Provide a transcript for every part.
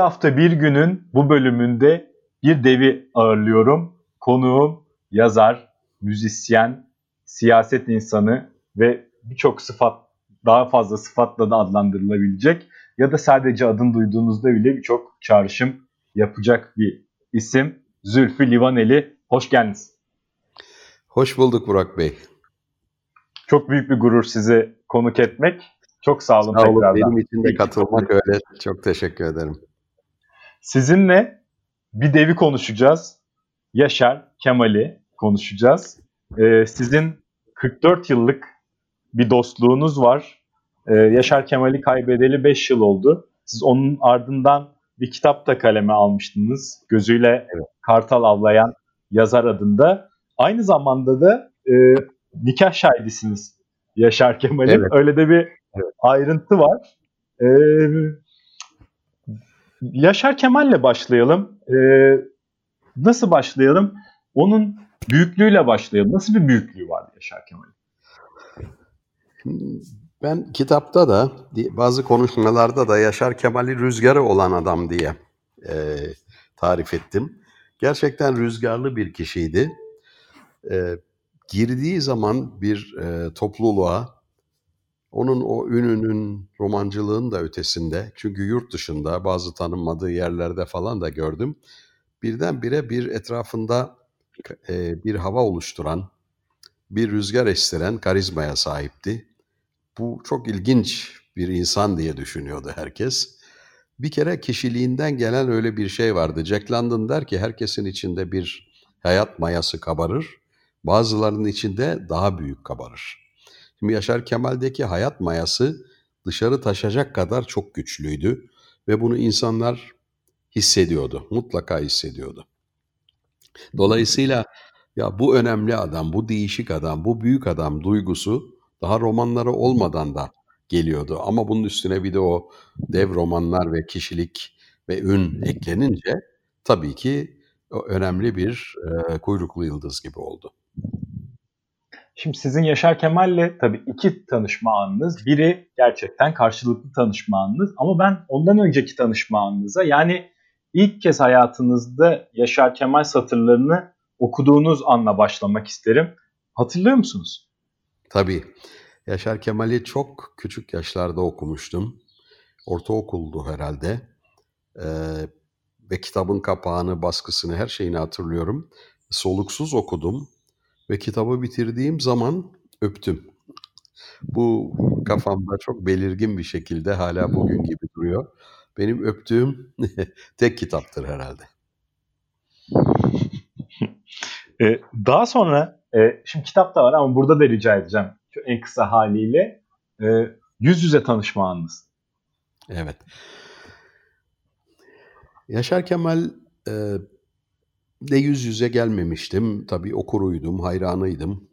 İki hafta bir günün bu bölümünde bir devi ağırlıyorum. Konuğum yazar, müzisyen, siyaset insanı ve birçok sıfat daha fazla sıfatla da adlandırılabilecek ya da sadece adını duyduğunuzda bile birçok çağrışım yapacak bir isim. Zülfü Livaneli. Hoş geldiniz. Hoş bulduk Burak Bey. Çok büyük bir gurur sizi konuk etmek. Çok sağ olun sağ olun. tekrardan. Benim için de katılmak öyle. Çok teşekkür ederim. Sizinle bir devi konuşacağız. Yaşar Kemal'i konuşacağız. Ee, sizin 44 yıllık bir dostluğunuz var. Ee, Yaşar Kemal'i kaybedeli 5 yıl oldu. Siz onun ardından bir kitap da kaleme almıştınız. Gözüyle Evet. kartal avlayan yazar adında. Aynı zamanda da e, nikah şahidisiniz Yaşar Kemal'in. Evet. Öyle de bir Evet. ayrıntı var. Ee, Yaşar Kemal'le başlayalım. Ee, nasıl başlayalım? Onun büyüklüğüyle başlayalım. Nasıl bir büyüklüğü vardı Yaşar Kemal'in? Ben kitapta da bazı konuşmalarda da Yaşar Kemal'i rüzgarı olan adam diye e, tarif ettim. Gerçekten rüzgarlı bir kişiydi. E, girdiği zaman bir e, topluluğa onun o ününün, romancılığın da ötesinde çünkü yurt dışında bazı tanınmadığı yerlerde falan da gördüm. Birdenbire bir etrafında e, bir hava oluşturan, bir rüzgar estiren karizmaya sahipti. Bu çok ilginç bir insan diye düşünüyordu herkes. Bir kere kişiliğinden gelen öyle bir şey vardı. Jack London der ki herkesin içinde bir hayat mayası kabarır. Bazılarının içinde daha büyük kabarır. Şimdi Yaşar Kemal'deki hayat mayası dışarı taşacak kadar çok güçlüydü ve bunu insanlar hissediyordu. Mutlaka hissediyordu. Dolayısıyla ya bu önemli adam, bu değişik adam, bu büyük adam duygusu daha romanları olmadan da geliyordu. Ama bunun üstüne bir de o dev romanlar ve kişilik ve ün eklenince tabii ki önemli bir e, kuyruklu yıldız gibi oldu. Şimdi sizin Yaşar Kemal'le tabii iki tanışma anınız. Biri gerçekten karşılıklı tanışma anınız. Ama ben ondan önceki tanışma anınıza yani ilk kez hayatınızda Yaşar Kemal satırlarını okuduğunuz anla başlamak isterim. Hatırlıyor musunuz? Tabii. Yaşar Kemal'i çok küçük yaşlarda okumuştum. Ortaokuldu herhalde. Ee, ve kitabın kapağını, baskısını, her şeyini hatırlıyorum. Soluksuz okudum ve kitabı bitirdiğim zaman öptüm. Bu kafamda çok belirgin bir şekilde hala bugün gibi duruyor. Benim öptüğüm tek kitaptır herhalde. Ee, daha sonra e, şimdi kitapta var ama burada da rica edeceğim en kısa haliyle e, yüz yüze tanışma anınız. Evet. Yaşar Kemal e, de yüz yüze gelmemiştim. Tabii okuruydum, hayranıydım.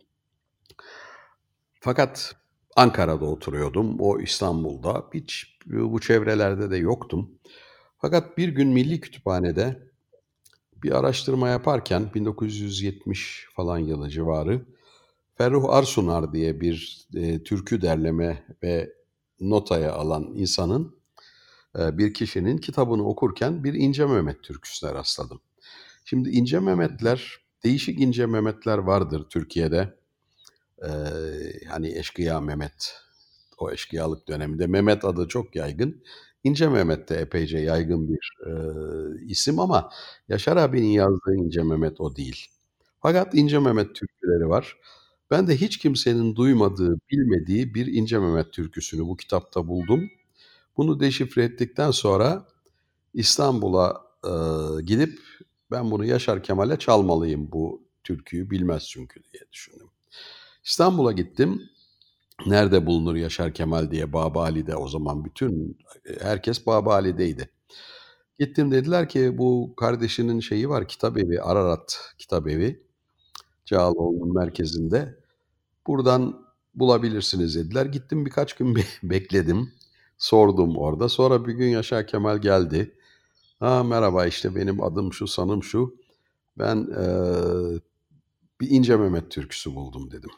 Fakat Ankara'da oturuyordum. O İstanbul'da. Hiç bu çevrelerde de yoktum. Fakat bir gün Milli Kütüphane'de bir araştırma yaparken 1970 falan yılı civarı Ferruh Arsunar diye bir e, türkü derleme ve notaya alan insanın e, bir kişinin kitabını okurken bir İnce Mehmet türküsüne rastladım. Şimdi İnce Mehmetler, değişik İnce Mehmetler vardır Türkiye'de. Ee, hani Eşkıya Mehmet, o eşkıyalık döneminde Mehmet adı çok yaygın. İnce Mehmet de epeyce yaygın bir e, isim ama Yaşar abinin yazdığı İnce Mehmet o değil. Fakat İnce Mehmet türküleri var. Ben de hiç kimsenin duymadığı, bilmediği bir İnce Mehmet türküsünü bu kitapta buldum. Bunu deşifre ettikten sonra İstanbul'a e, gidip ben bunu Yaşar Kemal'e çalmalıyım bu türküyü bilmez çünkü diye düşündüm. İstanbul'a gittim. Nerede bulunur Yaşar Kemal diye Babali'de o zaman bütün herkes Babali'deydi. Gittim dediler ki bu kardeşinin şeyi var kitap evi Ararat kitap evi Cağaloğlu'nun merkezinde. Buradan bulabilirsiniz dediler. Gittim birkaç gün bekledim. Sordum orada. Sonra bir gün Yaşar Kemal geldi. Ha merhaba işte benim adım şu sanım şu. Ben e, bir İnce Mehmet türküsü buldum dedim.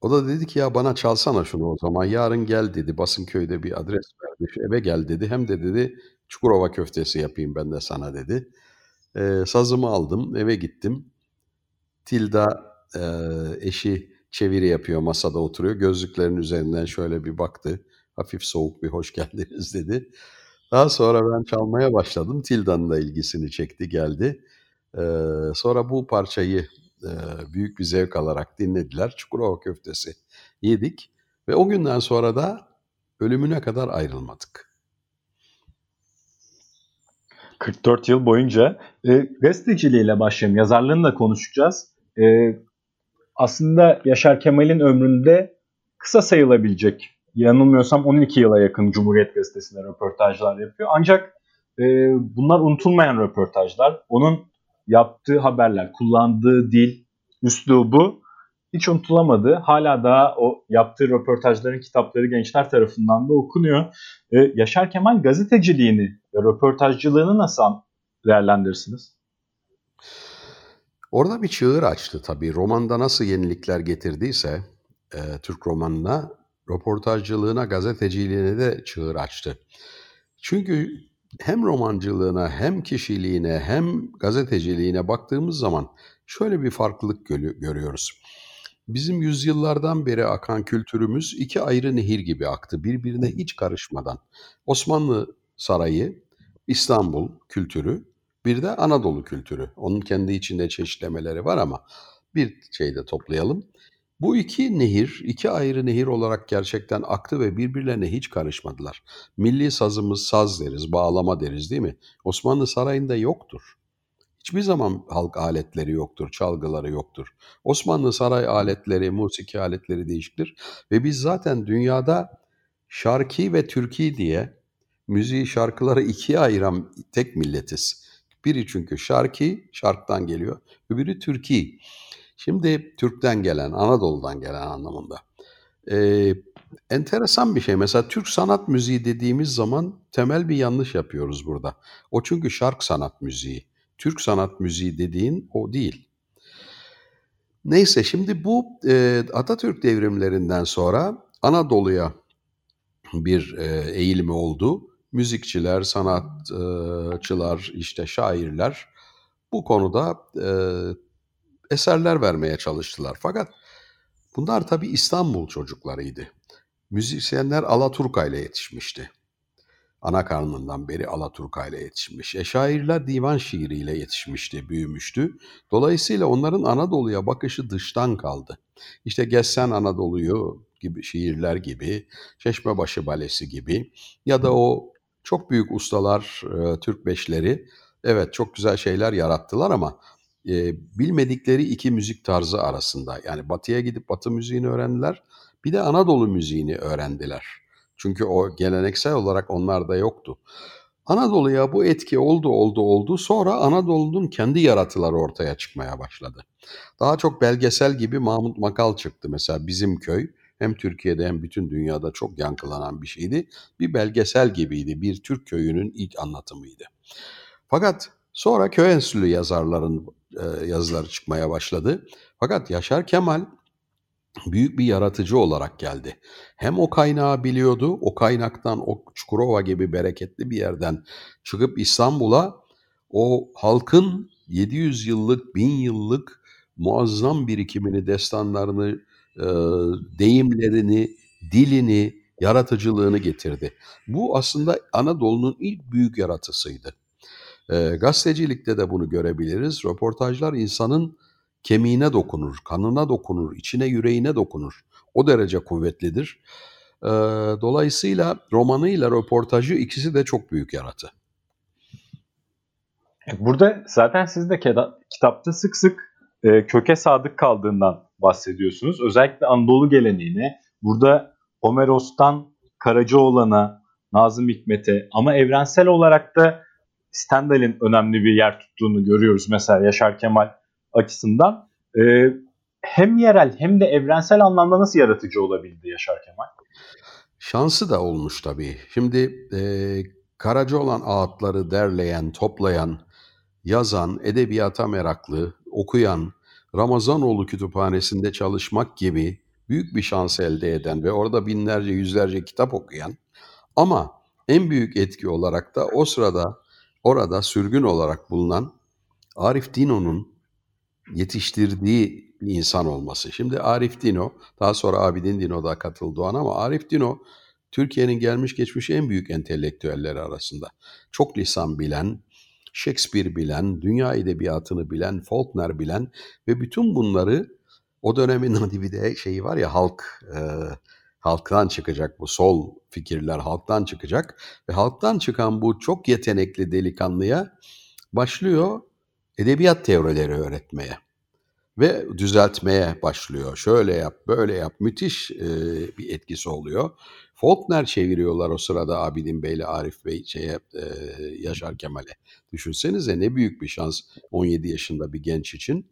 O da dedi ki ya bana çalsana şunu o zaman. Yarın gel dedi. Basınköy'de bir adres verdi. Şu eve gel dedi. Hem de dedi Çukurova köftesi yapayım ben de sana dedi. E, sazımı aldım eve gittim. Tilda e, eşi çeviri yapıyor masada oturuyor. Gözlüklerin üzerinden şöyle bir baktı. Hafif soğuk bir hoş geldiniz dedi. Daha sonra ben çalmaya başladım. Tilda'nın da ilgisini çekti geldi. Ee, sonra bu parçayı e, büyük bir zevk alarak dinlediler. Çukurova köftesi yedik. Ve o günden sonra da ölümüne kadar ayrılmadık. 44 yıl boyunca e, gazeteciliğiyle başlayalım. Yazarlığını konuşacağız. E, aslında Yaşar Kemal'in ömründe kısa sayılabilecek, yanılmıyorsam 12 yıla yakın Cumhuriyet Gazetesi'nde röportajlar yapıyor. Ancak e, bunlar unutulmayan röportajlar. Onun yaptığı haberler, kullandığı dil, üslubu hiç unutulamadı. Hala daha o yaptığı röportajların kitapları gençler tarafından da okunuyor. Ee, Yaşar Kemal gazeteciliğini ve röportajcılığını nasıl değerlendirirsiniz? Orada bir çığır açtı tabii. Romanda nasıl yenilikler getirdiyse e, Türk romanına, röportajcılığına, gazeteciliğine de çığır açtı. Çünkü hem romancılığına hem kişiliğine hem gazeteciliğine baktığımız zaman şöyle bir farklılık görüyoruz. Bizim yüzyıllardan beri akan kültürümüz iki ayrı nehir gibi aktı birbirine hiç karışmadan. Osmanlı Sarayı, İstanbul kültürü, bir de Anadolu kültürü. Onun kendi içinde çeşitlemeleri var ama bir şeyde toplayalım. Bu iki nehir, iki ayrı nehir olarak gerçekten aktı ve birbirlerine hiç karışmadılar. Milli sazımız saz deriz, bağlama deriz değil mi? Osmanlı Sarayı'nda yoktur. Hiçbir zaman halk aletleri yoktur, çalgıları yoktur. Osmanlı saray aletleri, musiki aletleri değişiktir. Ve biz zaten dünyada şarkı ve türkü diye müziği şarkıları ikiye ayıran tek milletiz. Biri çünkü şarkı, şarktan geliyor. Öbürü türkü. Şimdi Türk'ten gelen, Anadolu'dan gelen anlamında. Ee, enteresan bir şey. Mesela Türk sanat müziği dediğimiz zaman temel bir yanlış yapıyoruz burada. O çünkü şark sanat müziği. Türk sanat müziği dediğin o değil. Neyse şimdi bu e, Atatürk devrimlerinden sonra Anadolu'ya bir e, eğilimi oldu. Müzikçiler, sanatçılar, işte şairler bu konuda e, eserler vermeye çalıştılar. Fakat bunlar tabii İstanbul çocuklarıydı. Müzisyenler Alaturka ile yetişmişti. Ana karnından beri Alaturka ile yetişmiş. E, şairler divan şiiriyle yetişmişti, büyümüştü. Dolayısıyla onların Anadolu'ya bakışı dıştan kaldı. İşte Gessen Anadolu'yu gibi şiirler gibi, Çeşmebaşı Balesi gibi ya da o çok büyük ustalar, e, Türk beşleri evet çok güzel şeyler yarattılar ama e, bilmedikleri iki müzik tarzı arasında. Yani batıya gidip batı müziğini öğrendiler. Bir de Anadolu müziğini öğrendiler. Çünkü o geleneksel olarak onlarda yoktu. Anadolu'ya bu etki oldu oldu oldu. Sonra Anadolu'nun kendi yaratıları ortaya çıkmaya başladı. Daha çok belgesel gibi Mahmut Makal çıktı. Mesela bizim köy hem Türkiye'de hem bütün dünyada çok yankılanan bir şeydi. Bir belgesel gibiydi. Bir Türk köyünün ilk anlatımıydı. Fakat sonra köy enstitülü yazarların e, yazıları çıkmaya başladı. Fakat Yaşar Kemal büyük bir yaratıcı olarak geldi. Hem o kaynağı biliyordu, o kaynaktan o Çukurova gibi bereketli bir yerden çıkıp İstanbul'a o halkın 700 yıllık, 1000 yıllık muazzam birikimini, destanlarını, e, deyimlerini, dilini, yaratıcılığını getirdi. Bu aslında Anadolu'nun ilk büyük yaratısıydı. E, gazetecilikte de bunu görebiliriz. Röportajlar insanın kemiğine dokunur, kanına dokunur, içine yüreğine dokunur. O derece kuvvetlidir. E, dolayısıyla romanıyla röportajı ikisi de çok büyük yaratı. Burada zaten siz de kitapta sık sık e, köke sadık kaldığından bahsediyorsunuz. Özellikle Anadolu geleneğine, burada Homeros'tan Karacaoğlan'a, Nazım Hikmet'e ama evrensel olarak da Stendhal'in önemli bir yer tuttuğunu görüyoruz mesela Yaşar Kemal açısından. Ee, hem yerel hem de evrensel anlamda nasıl yaratıcı olabildi Yaşar Kemal? Şansı da olmuş tabii. Şimdi e, Karacaoğlan ağıtları derleyen, toplayan, yazan, edebiyata meraklı, okuyan, Ramazanoğlu Kütüphanesi'nde çalışmak gibi büyük bir şans elde eden ve orada binlerce, yüzlerce kitap okuyan ama en büyük etki olarak da o sırada orada sürgün olarak bulunan Arif Dino'nun yetiştirdiği bir insan olması. Şimdi Arif Dino, daha sonra Abidin Dino da katıldı ona ama Arif Dino Türkiye'nin gelmiş geçmiş en büyük entelektüelleri arasında. Çok lisan bilen, Shakespeare bilen, dünya edebiyatını bilen, Faulkner bilen ve bütün bunları o dönemin hani bir de şeyi var ya halk e, halktan çıkacak bu sol fikirler halktan çıkacak ve halktan çıkan bu çok yetenekli delikanlıya başlıyor edebiyat teorileri öğretmeye ve düzeltmeye başlıyor. Şöyle yap, böyle yap. Müthiş e, bir etkisi oluyor. Faulkner çeviriyorlar o sırada Abidin Bey ile Arif Bey şeye, e, Yaşar Kemal'e. Düşünsenize ne büyük bir şans 17 yaşında bir genç için.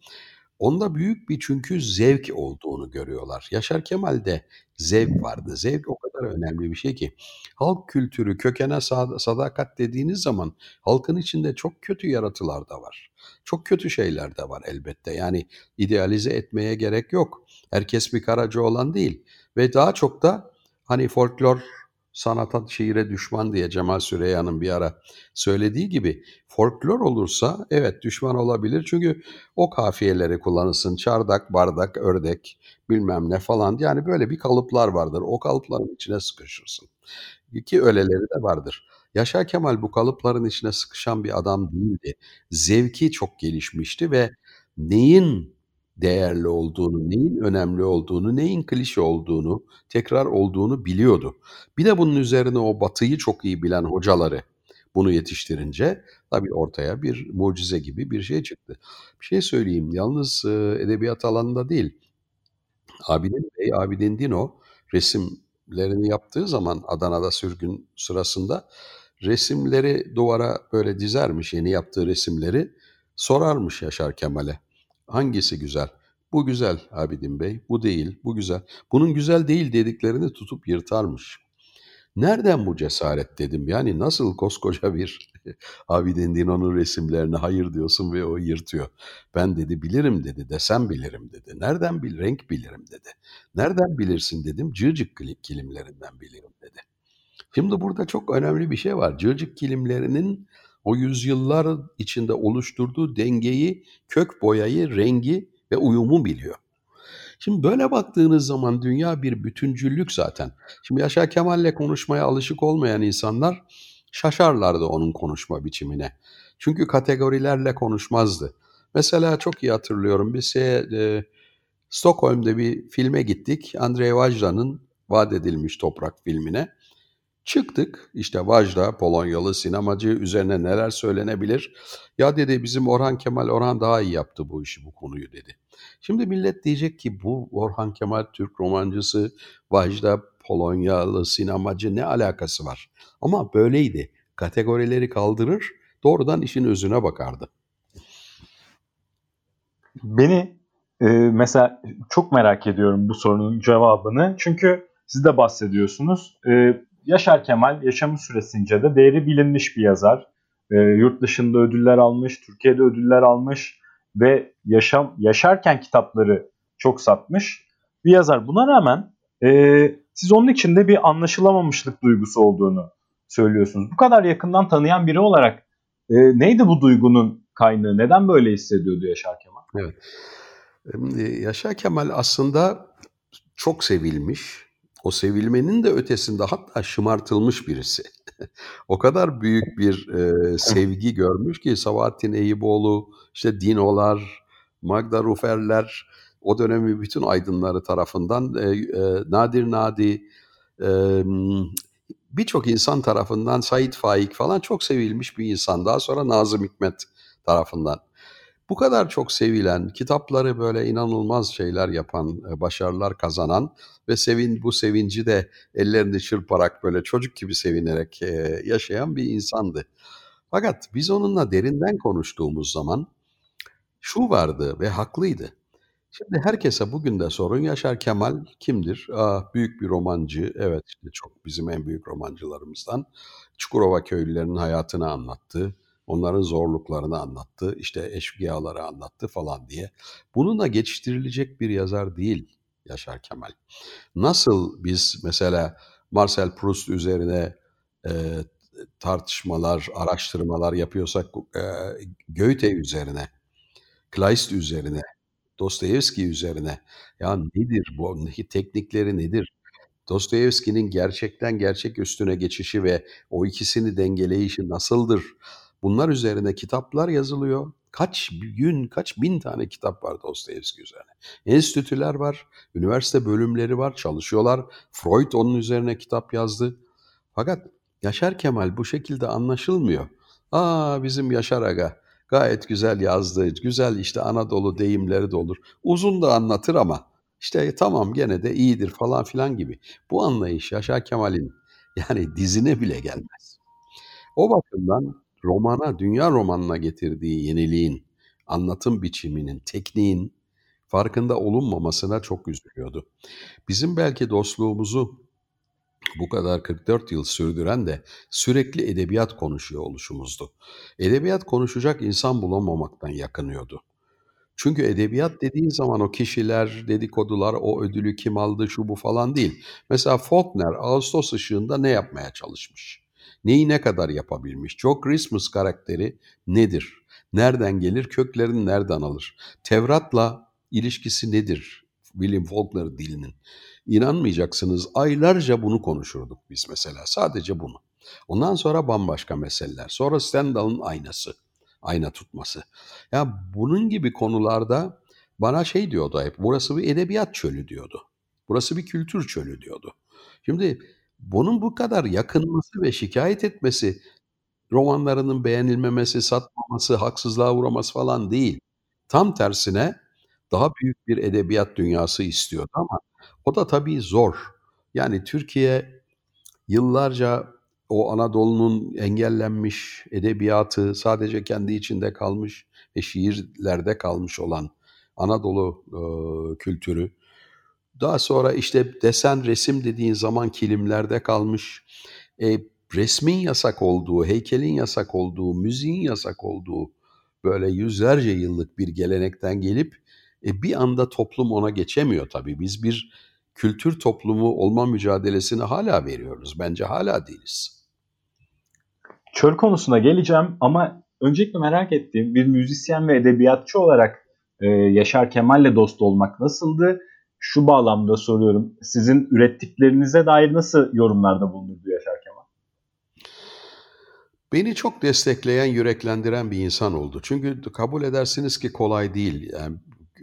Onda büyük bir çünkü zevk olduğunu görüyorlar. Yaşar Kemal'de zevk vardı. Zevk o kadar önemli bir şey ki. Halk kültürü, kökene sadakat dediğiniz zaman halkın içinde çok kötü yaratılar da var. Çok kötü şeyler de var elbette. Yani idealize etmeye gerek yok. Herkes bir karaca olan değil. Ve daha çok da hani folklor sanata şiire düşman diye Cemal Süreyya'nın bir ara söylediği gibi folklor olursa evet düşman olabilir. Çünkü o kafiyeleri kullanırsın. Çardak, bardak, ördek bilmem ne falan. Yani böyle bir kalıplar vardır. O kalıpların içine sıkışırsın. Ki öyleleri de vardır. Yaşar Kemal bu kalıpların içine sıkışan bir adam değildi. Zevki çok gelişmişti ve neyin değerli olduğunu, neyin önemli olduğunu, neyin klişe olduğunu, tekrar olduğunu biliyordu. Bir de bunun üzerine o batıyı çok iyi bilen hocaları bunu yetiştirince tabii ortaya bir mucize gibi bir şey çıktı. Bir şey söyleyeyim, yalnız edebiyat alanında değil. Abidin Bey, Abidin Dino resimlerini yaptığı zaman Adana'da sürgün sırasında resimleri duvara böyle dizermiş yeni yaptığı resimleri sorarmış Yaşar Kemal'e. Hangisi güzel? Bu güzel Abidin Bey, bu değil, bu güzel. Bunun güzel değil dediklerini tutup yırtarmış. Nereden bu cesaret dedim. Yani nasıl koskoca bir Abidin Dino'nun resimlerine hayır diyorsun ve o yırtıyor. Ben dedi bilirim dedi, desem bilirim dedi. Nereden bil, renk bilirim dedi. Nereden bilirsin dedim, cığcık kilimlerinden bilirim dedi. Şimdi burada çok önemli bir şey var. Cığcık kilimlerinin o yüzyıllar içinde oluşturduğu dengeyi, kök boyayı, rengi ve uyumu biliyor. Şimdi böyle baktığınız zaman dünya bir bütüncüllük zaten. Şimdi Yaşar Kemal'le konuşmaya alışık olmayan insanlar şaşarlardı onun konuşma biçimine. Çünkü kategorilerle konuşmazdı. Mesela çok iyi hatırlıyorum bir şey, e, Stockholm'de bir filme gittik. Andrei Vajra'nın Vaat Edilmiş Toprak filmine. Çıktık işte Vajda, Polonyalı sinemacı üzerine neler söylenebilir. Ya dedi bizim Orhan Kemal, Orhan daha iyi yaptı bu işi, bu konuyu dedi. Şimdi millet diyecek ki bu Orhan Kemal Türk romancısı, Vajda Polonyalı sinemacı ne alakası var? Ama böyleydi. Kategorileri kaldırır, doğrudan işin özüne bakardı. Beni e, mesela çok merak ediyorum bu sorunun cevabını. Çünkü siz de bahsediyorsunuz. E, Yaşar Kemal yaşamı süresince de değeri bilinmiş bir yazar. E, yurt dışında ödüller almış, Türkiye'de ödüller almış ve yaşam yaşarken kitapları çok satmış bir yazar. Buna rağmen e, siz onun içinde bir anlaşılamamışlık duygusu olduğunu söylüyorsunuz. Bu kadar yakından tanıyan biri olarak e, neydi bu duygunun kaynağı? Neden böyle hissediyordu Yaşar Kemal? Evet. Yaşar Kemal aslında çok sevilmiş, o sevilmenin de ötesinde hatta şımartılmış birisi. o kadar büyük bir e, sevgi görmüş ki Sabahattin Eyüboğlu, işte Dinolar, Magda Ruferler, o dönemin bütün aydınları tarafından e, e, Nadir Nadi, e, birçok insan tarafından Said Faik falan çok sevilmiş bir insan. Daha sonra Nazım Hikmet tarafından. Bu kadar çok sevilen, kitapları böyle inanılmaz şeyler yapan, e, başarılar kazanan ve sevin bu sevinci de ellerini çırparak böyle çocuk gibi sevinerek e, yaşayan bir insandı. Fakat biz onunla derinden konuştuğumuz zaman şu vardı ve haklıydı. Şimdi herkese bugün de sorun Yaşar Kemal kimdir? Ah, büyük bir romancı. Evet işte çok bizim en büyük romancılarımızdan. Çukurova köylülerinin hayatını anlattı. Onların zorluklarını anlattı. işte eşkıyaları anlattı falan diye. Bununla geçiştirilecek bir yazar değil Yaşar Kemal. Nasıl biz mesela Marcel Proust üzerine e, tartışmalar, araştırmalar yapıyorsak e, Goethe üzerine, Kleist üzerine, Dostoyevski üzerine. Ya nedir bu? Teknikleri nedir? Dostoyevski'nin gerçekten gerçek üstüne geçişi ve o ikisini dengeleyişi nasıldır? Bunlar üzerine kitaplar yazılıyor. Kaç gün, kaç bin tane kitap var Dostoyevski üzerine. Enstitüler var, üniversite bölümleri var, çalışıyorlar. Freud onun üzerine kitap yazdı. Fakat Yaşar Kemal bu şekilde anlaşılmıyor. Aa bizim Yaşar Aga gayet güzel yazdı. Güzel işte Anadolu deyimleri de olur. Uzun da anlatır ama işte tamam gene de iyidir falan filan gibi. Bu anlayış Yaşar Kemal'in yani dizine bile gelmez. O bakımdan romana, dünya romanına getirdiği yeniliğin, anlatım biçiminin, tekniğin farkında olunmamasına çok üzülüyordu. Bizim belki dostluğumuzu bu kadar 44 yıl sürdüren de sürekli edebiyat konuşuyor oluşumuzdu. Edebiyat konuşacak insan bulamamaktan yakınıyordu. Çünkü edebiyat dediğin zaman o kişiler, dedikodular, o ödülü kim aldı, şu bu falan değil. Mesela Faulkner Ağustos ışığında ne yapmaya çalışmış? Neyi ne kadar yapabilmiş? Joe Christmas karakteri nedir? Nereden gelir? Köklerini nereden alır? Tevrat'la ilişkisi nedir? William Faulkner dilinin. İnanmayacaksınız aylarca bunu konuşurduk biz mesela sadece bunu. Ondan sonra bambaşka meseleler. Sonra Stendhal'ın aynası, ayna tutması. Ya bunun gibi konularda bana şey diyordu hep, burası bir edebiyat çölü diyordu. Burası bir kültür çölü diyordu. Şimdi bunun bu kadar yakınması ve şikayet etmesi romanlarının beğenilmemesi, satmaması, haksızlığa uğraması falan değil. Tam tersine daha büyük bir edebiyat dünyası istiyordu ama o da tabii zor. Yani Türkiye yıllarca o Anadolu'nun engellenmiş edebiyatı sadece kendi içinde kalmış ve şiirlerde kalmış olan Anadolu e, kültürü. Daha sonra işte desen resim dediğin zaman kilimlerde kalmış. E, resmin yasak olduğu, heykelin yasak olduğu, müziğin yasak olduğu böyle yüzlerce yıllık bir gelenekten gelip e, bir anda toplum ona geçemiyor tabii. Biz bir kültür toplumu olma mücadelesini hala veriyoruz. Bence hala değiliz. Çöl konusuna geleceğim ama öncelikle merak ettiğim bir müzisyen ve edebiyatçı olarak e, Yaşar Kemal'le dost olmak nasıldı? Şu bağlamda soruyorum. Sizin ürettiklerinize dair nasıl yorumlarda bulunurdu Yaşar Kemal? Beni çok destekleyen, yüreklendiren bir insan oldu. Çünkü kabul edersiniz ki kolay değil. Yani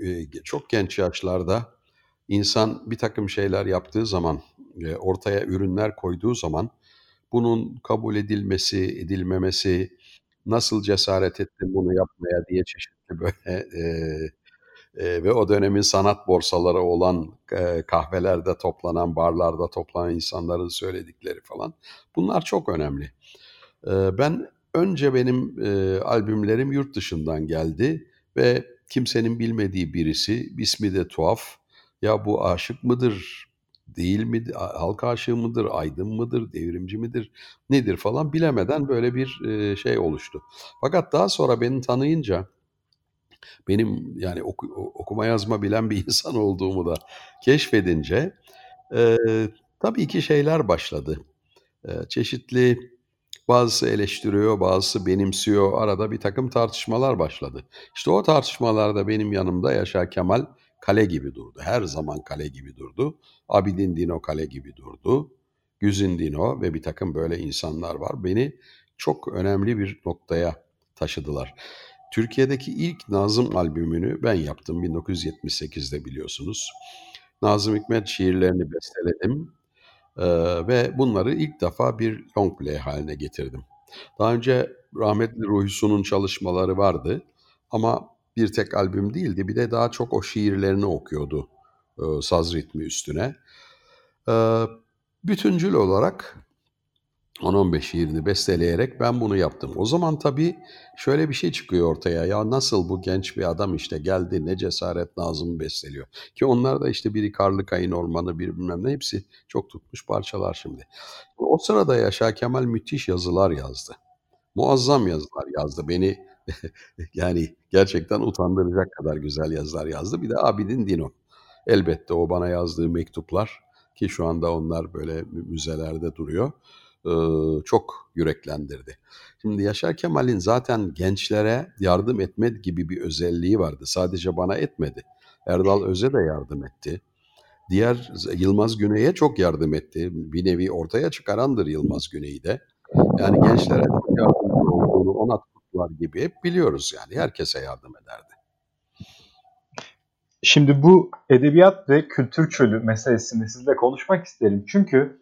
e, çok genç yaşlarda insan bir takım şeyler yaptığı zaman, e, ortaya ürünler koyduğu zaman bunun kabul edilmesi, edilmemesi, nasıl cesaret ettin bunu yapmaya diye çeşitli böyle e, e, ve o dönemin sanat borsaları olan e, kahvelerde toplanan, barlarda toplanan insanların söyledikleri falan bunlar çok önemli. E, ben önce benim e, albümlerim yurt dışından geldi ve kimsenin bilmediği birisi, ismi de tuhaf, ya bu aşık mıdır, değil mi, halk aşığı mıdır, aydın mıdır, devrimci midir, nedir falan bilemeden böyle bir şey oluştu. Fakat daha sonra beni tanıyınca benim yani oku, okuma yazma bilen bir insan olduğumu da keşfedince e, tabii ki şeyler başladı. E, çeşitli Bazısı eleştiriyor, bazısı benimsiyor. Arada bir takım tartışmalar başladı. İşte o tartışmalarda benim yanımda Yaşar Kemal kale gibi durdu. Her zaman kale gibi durdu. Abidin Dino kale gibi durdu. Güzin Dino ve bir takım böyle insanlar var. Beni çok önemli bir noktaya taşıdılar. Türkiye'deki ilk Nazım albümünü ben yaptım 1978'de biliyorsunuz. Nazım Hikmet şiirlerini besteledim ee, ve bunları ilk defa bir long play haline getirdim. Daha önce rahmetli Ruhi Su'nun çalışmaları vardı ama bir tek albüm değildi. Bir de daha çok o şiirlerini okuyordu e, saz ritmi üstüne. E, bütüncül olarak 10-15 şiirini besteleyerek ben bunu yaptım. O zaman tabii şöyle bir şey çıkıyor ortaya. Ya nasıl bu genç bir adam işte geldi ne cesaret Nazım besteliyor. Ki onlar da işte biri Karlıkayın Ormanı bir bilmem ne hepsi çok tutmuş parçalar şimdi. O sırada Yaşar Kemal müthiş yazılar yazdı. Muazzam yazılar yazdı. Beni yani gerçekten utandıracak kadar güzel yazılar yazdı. Bir de Abidin Dino. Elbette o bana yazdığı mektuplar ki şu anda onlar böyle müzelerde duruyor. Çok yüreklendirdi. Şimdi Yaşar Kemal'in zaten gençlere yardım etme gibi bir özelliği vardı. Sadece bana etmedi. Erdal Öz'e de yardım etti. Diğer Yılmaz Güney'e çok yardım etti. Bir nevi ortaya çıkarandır Yılmaz Güney'i de. Yani gençlere yardımcı olduğunu ona tuttular gibi hep biliyoruz yani. Herkese yardım ederdi. Şimdi bu edebiyat ve kültür çölü meselesini sizle konuşmak isterim. Çünkü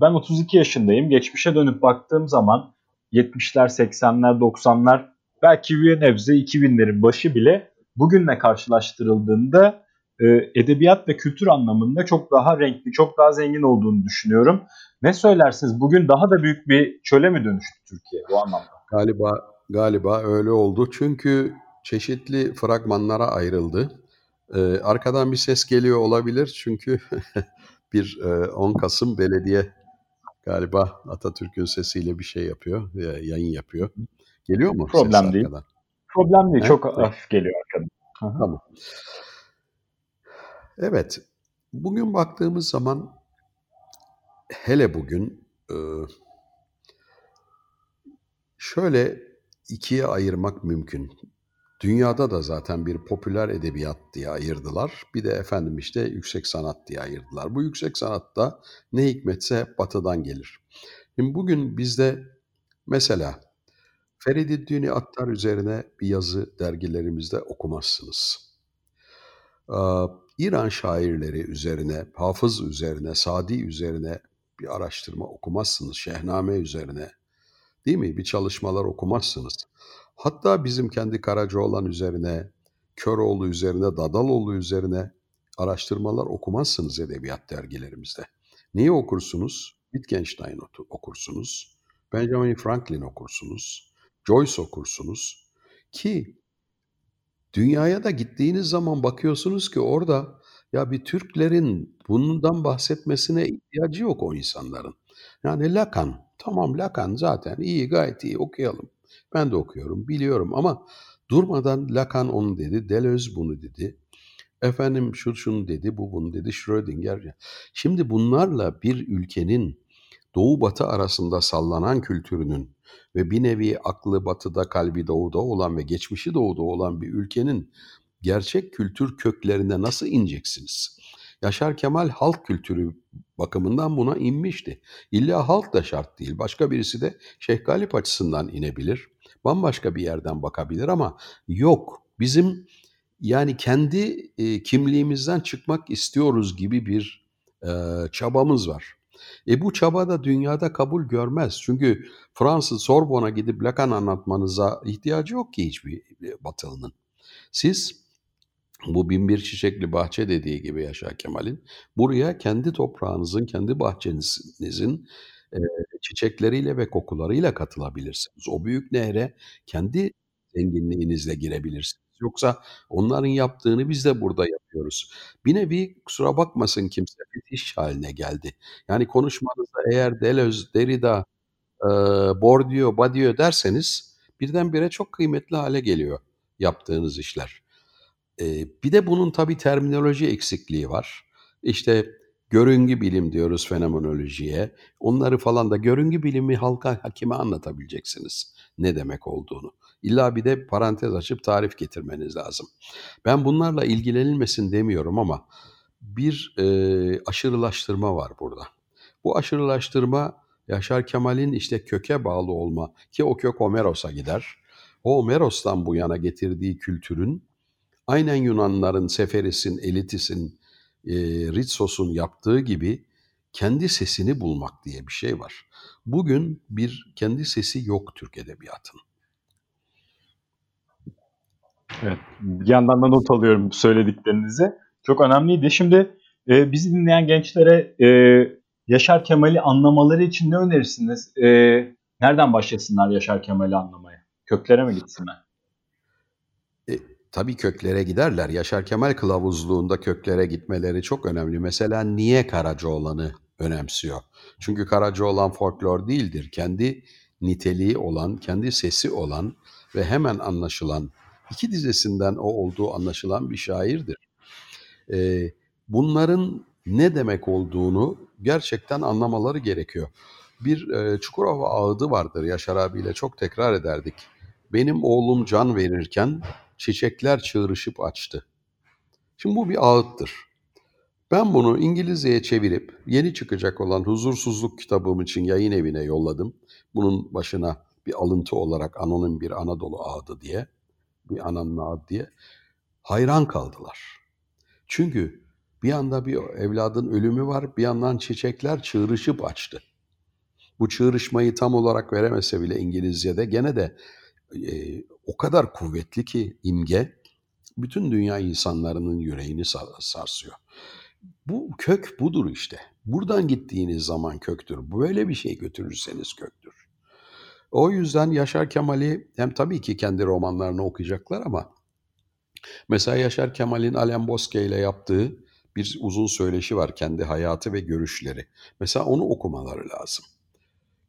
ben 32 yaşındayım. Geçmişe dönüp baktığım zaman 70'ler, 80'ler, 90'lar belki bir nebze 2000'lerin başı bile bugünle karşılaştırıldığında e, edebiyat ve kültür anlamında çok daha renkli, çok daha zengin olduğunu düşünüyorum. Ne söylersiniz? Bugün daha da büyük bir çöle mi dönüştü Türkiye bu anlamda? Galiba galiba öyle oldu. Çünkü çeşitli fragmanlara ayrıldı. Ee, arkadan bir ses geliyor olabilir çünkü bir e, 10 Kasım belediye galiba Atatürk'ün sesiyle bir şey yapıyor, yayın yapıyor. Geliyor mu Problem ses değil. arkadan? Problem değil, He? çok hafif geliyor arkadan. Tamam. Evet, bugün baktığımız zaman hele bugün e, şöyle ikiye ayırmak mümkün. Dünyada da zaten bir popüler edebiyat diye ayırdılar. Bir de efendim işte yüksek sanat diye ayırdılar. Bu yüksek sanatta ne hikmetse batıdan gelir. Şimdi bugün bizde mesela Ferididdini Attar üzerine bir yazı dergilerimizde okumazsınız. İran şairleri üzerine, Hafız üzerine, Sadi üzerine bir araştırma okumazsınız. Şehname üzerine, değil mi? Bir çalışmalar okumazsınız. Hatta bizim kendi Karacaoğlan üzerine, Köroğlu üzerine, Dadaloğlu üzerine araştırmalar okumazsınız edebiyat dergilerimizde. Neyi okursunuz? Wittgenstein okursunuz, Benjamin Franklin okursunuz, Joyce okursunuz ki dünyaya da gittiğiniz zaman bakıyorsunuz ki orada ya bir Türklerin bundan bahsetmesine ihtiyacı yok o insanların. Yani Lacan, tamam Lacan zaten iyi gayet iyi okuyalım. Ben de okuyorum, biliyorum ama durmadan Lacan onu dedi, Deleuze bunu dedi. Efendim şu şunu dedi, bu bunu dedi, Schrödinger. Şimdi bunlarla bir ülkenin doğu batı arasında sallanan kültürünün ve bir nevi aklı batıda, kalbi doğuda olan ve geçmişi doğuda olan bir ülkenin gerçek kültür köklerine nasıl ineceksiniz? Yaşar Kemal halk kültürü bakımından buna inmişti. İlla halk da şart değil. Başka birisi de Şeyh Galip açısından inebilir. Bambaşka bir yerden bakabilir ama yok. Bizim yani kendi e, kimliğimizden çıkmak istiyoruz gibi bir e, çabamız var. E bu çaba da dünyada kabul görmez. Çünkü Fransız Sorbon'a gidip Lacan anlatmanıza ihtiyacı yok ki hiçbir batılının. Siz bu binbir çiçekli bahçe dediği gibi Yaşar Kemal'in buraya kendi toprağınızın, kendi bahçenizin e, çiçekleriyle ve kokularıyla katılabilirsiniz. O büyük nehre kendi zenginliğinizle girebilirsiniz. Yoksa onların yaptığını biz de burada yapıyoruz. Bir nevi kusura bakmasın kimse fetiş haline geldi. Yani konuşmanızda eğer Deleuze, Derrida, e, Bourdieu, Badiou derseniz birdenbire çok kıymetli hale geliyor yaptığınız işler. Ee, bir de bunun tabii terminoloji eksikliği var. İşte görüngü bilim diyoruz fenomenolojiye. Onları falan da görüngü bilimi halka hakime anlatabileceksiniz ne demek olduğunu. İlla bir de parantez açıp tarif getirmeniz lazım. Ben bunlarla ilgilenilmesin demiyorum ama bir e, aşırılaştırma var burada. Bu aşırılaştırma Yaşar Kemal'in işte köke bağlı olma ki o kök Homeros'a gider. O Homeros'tan bu yana getirdiği kültürün aynen Yunanların Seferis'in, Elitis'in, e, Ritsos'un yaptığı gibi kendi sesini bulmak diye bir şey var. Bugün bir kendi sesi yok Türk Edebiyatı'nın. Evet, bir yandan da not alıyorum söylediklerinizi. Çok önemliydi. Şimdi e, bizi dinleyen gençlere e, Yaşar Kemal'i anlamaları için ne önerirsiniz? E, nereden başlasınlar Yaşar Kemal'i anlamaya? Köklere mi gitsinler? E, tabii köklere giderler. Yaşar Kemal kılavuzluğunda köklere gitmeleri çok önemli. Mesela niye Karacaoğlan'ı önemsiyor? Çünkü Karacaoğlan folklor değildir. Kendi niteliği olan, kendi sesi olan ve hemen anlaşılan, iki dizesinden o olduğu anlaşılan bir şairdir. E, bunların ne demek olduğunu gerçekten anlamaları gerekiyor. Bir e, Çukurova ağıdı vardır Yaşar abiyle çok tekrar ederdik. Benim oğlum can verirken çiçekler çığırışıp açtı. Şimdi bu bir ağıttır. Ben bunu İngilizceye çevirip yeni çıkacak olan Huzursuzluk kitabım için yayın evine yolladım. Bunun başına bir alıntı olarak anonim bir Anadolu ağıdı diye, bir ananın ağıdı diye hayran kaldılar. Çünkü bir yanda bir evladın ölümü var, bir yandan çiçekler çığırışıp açtı. Bu çığırışmayı tam olarak veremese bile İngilizce'de gene de e, o kadar kuvvetli ki imge bütün dünya insanlarının yüreğini sarsıyor. Bu kök budur işte. Buradan gittiğiniz zaman köktür. Böyle bir şey götürürseniz köktür. O yüzden Yaşar Kemal'i hem tabii ki kendi romanlarını okuyacaklar ama mesela Yaşar Kemal'in Alain Bosque ile yaptığı bir uzun söyleşi var kendi hayatı ve görüşleri. Mesela onu okumaları lazım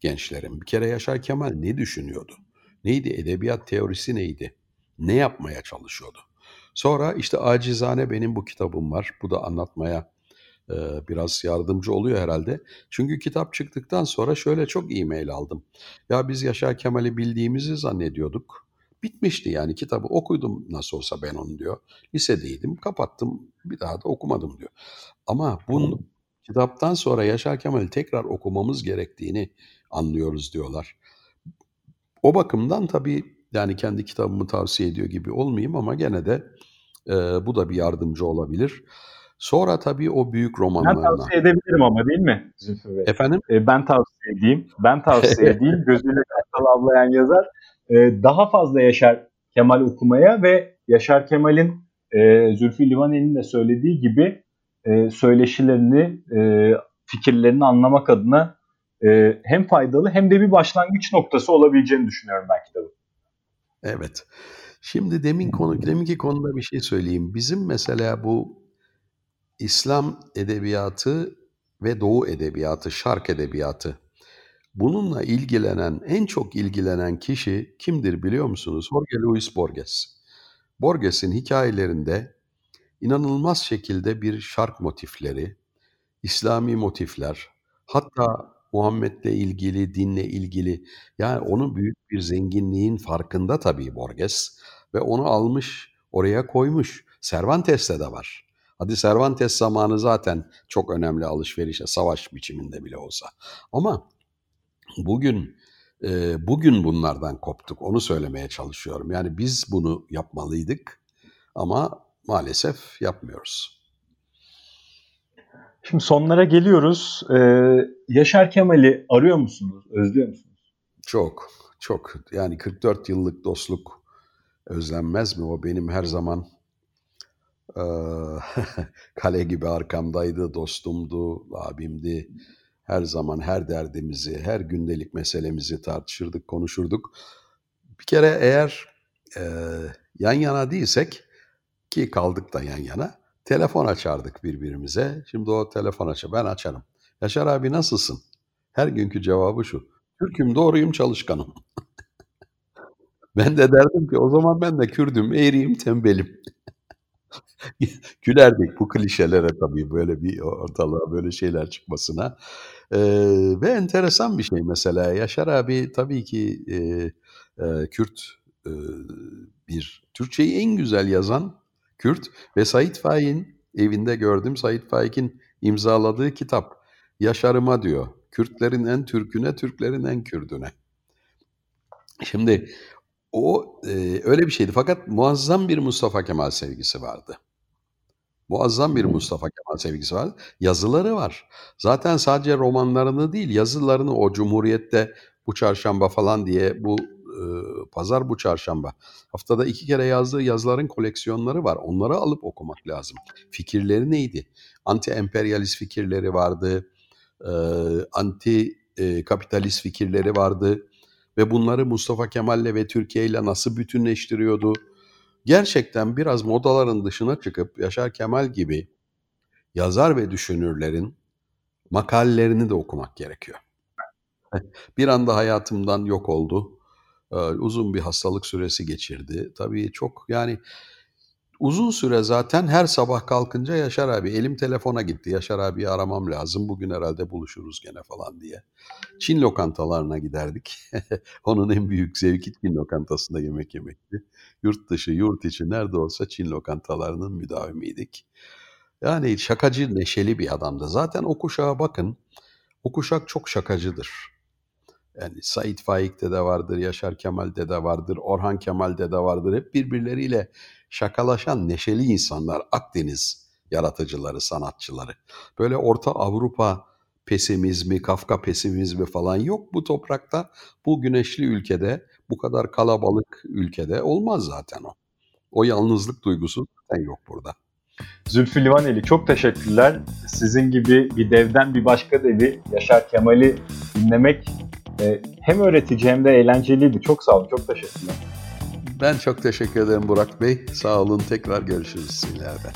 gençlerin. Bir kere Yaşar Kemal ne düşünüyordu? Neydi edebiyat teorisi neydi? Ne yapmaya çalışıyordu? Sonra işte acizane benim bu kitabım var. Bu da anlatmaya e, biraz yardımcı oluyor herhalde. Çünkü kitap çıktıktan sonra şöyle çok e-mail aldım. Ya biz Yaşar Kemal'i bildiğimizi zannediyorduk. Bitmişti yani kitabı okudum nasıl olsa ben onu diyor. Lisedeydim kapattım bir daha da okumadım diyor. Ama bu kitaptan sonra Yaşar Kemal'i tekrar okumamız gerektiğini anlıyoruz diyorlar. O bakımdan tabii yani kendi kitabımı tavsiye ediyor gibi olmayayım ama gene de e, bu da bir yardımcı olabilir. Sonra tabii o büyük romanlarına. Ben tavsiye edebilirim ama değil mi Zülfü Bey? Efendim? E, ben tavsiye edeyim. Ben tavsiye edeyim. Gözüyle kartal avlayan yazar. E, daha fazla Yaşar Kemal okumaya ve Yaşar Kemal'in e, Zülfü Livaneli'nin de söylediği gibi e, söyleşilerini, e, fikirlerini anlamak adına e, hem faydalı hem de bir başlangıç noktası olabileceğini düşünüyorum ben kitabı. Evet. Şimdi demin konu, deminki konuda bir şey söyleyeyim. Bizim mesela bu İslam edebiyatı ve Doğu edebiyatı, şark edebiyatı. Bununla ilgilenen, en çok ilgilenen kişi kimdir biliyor musunuz? Jorge Luis Borges. Borges'in hikayelerinde inanılmaz şekilde bir şark motifleri, İslami motifler, hatta Muhammed'le ilgili, dinle ilgili yani onun büyük bir zenginliğin farkında tabii Borges ve onu almış oraya koymuş. Cervantes'te de var. Hadi Cervantes zamanı zaten çok önemli alışverişe, savaş biçiminde bile olsa. Ama bugün e, bugün bunlardan koptuk. Onu söylemeye çalışıyorum. Yani biz bunu yapmalıydık ama maalesef yapmıyoruz. Şimdi sonlara geliyoruz. Ee, Yaşar Kemal'i arıyor musunuz? Özlüyor musunuz? Çok, çok. Yani 44 yıllık dostluk özlenmez mi? O benim her zaman e, kale gibi arkamdaydı, dostumdu, abimdi. Her zaman her derdimizi, her gündelik meselemizi tartışırdık, konuşurduk. Bir kere eğer e, yan yana değilsek ki kaldık da yan yana telefon açardık birbirimize. Şimdi o telefon açar. Ben açarım. Yaşar abi nasılsın? Her günkü cevabı şu. Türk'üm, doğruyum, çalışkanım. ben de derdim ki o zaman ben de Kürdüm, eğriyim, tembelim. Gülerdik bu klişelere tabii böyle bir ortalığa böyle şeyler çıkmasına. Ee, ve enteresan bir şey mesela. Yaşar abi tabii ki e, e, Kürt e, bir Türkçeyi en güzel yazan Kürt ve Said Faik'in evinde gördüm. Said Faik'in imzaladığı kitap Yaşarıma diyor. Kürtlerin en Türküne, Türklerin en Kürdüne. Şimdi o e, öyle bir şeydi fakat muazzam bir Mustafa Kemal sevgisi vardı. Muazzam bir Mustafa Kemal sevgisi var. Yazıları var. Zaten sadece romanlarını değil, yazılarını o Cumhuriyet'te bu çarşamba falan diye bu pazar bu çarşamba. Haftada iki kere yazdığı yazıların koleksiyonları var. Onları alıp okumak lazım. Fikirleri neydi? Anti-emperyalist fikirleri vardı. Anti kapitalist fikirleri vardı ve bunları Mustafa Kemal'le ve Türkiye ile nasıl bütünleştiriyordu? Gerçekten biraz modaların dışına çıkıp Yaşar Kemal gibi yazar ve düşünürlerin makalelerini de okumak gerekiyor. Bir anda hayatımdan yok oldu. Uzun bir hastalık süresi geçirdi. Tabii çok yani uzun süre zaten her sabah kalkınca Yaşar abi elim telefona gitti. Yaşar abi aramam lazım. Bugün herhalde buluşuruz gene falan diye. Çin lokantalarına giderdik. Onun en büyük zevki Çin lokantasında yemek yemekti. Yurt dışı, yurt içi nerede olsa Çin lokantalarının müdavimiydik. Yani şakacı, neşeli bir adamdı. Zaten o kuşağa bakın. O kuşak çok şakacıdır. Yani Said Faik'te de vardır, Yaşar Kemal'de de vardır, Orhan Kemal'de de vardır. Hep birbirleriyle şakalaşan neşeli insanlar, Akdeniz yaratıcıları, sanatçıları. Böyle Orta Avrupa pesimizmi, Kafka pesimizmi falan yok bu toprakta. Bu güneşli ülkede, bu kadar kalabalık ülkede olmaz zaten o. O yalnızlık duygusu zaten yok burada. Zülfü Livaneli çok teşekkürler. Sizin gibi bir devden bir başka devi Yaşar Kemal'i dinlemek e, hem öğretici hem de eğlenceliydi. Çok sağ olun, çok teşekkürler. Ben çok teşekkür ederim Burak Bey. Sağ olun, tekrar görüşürüz ileride.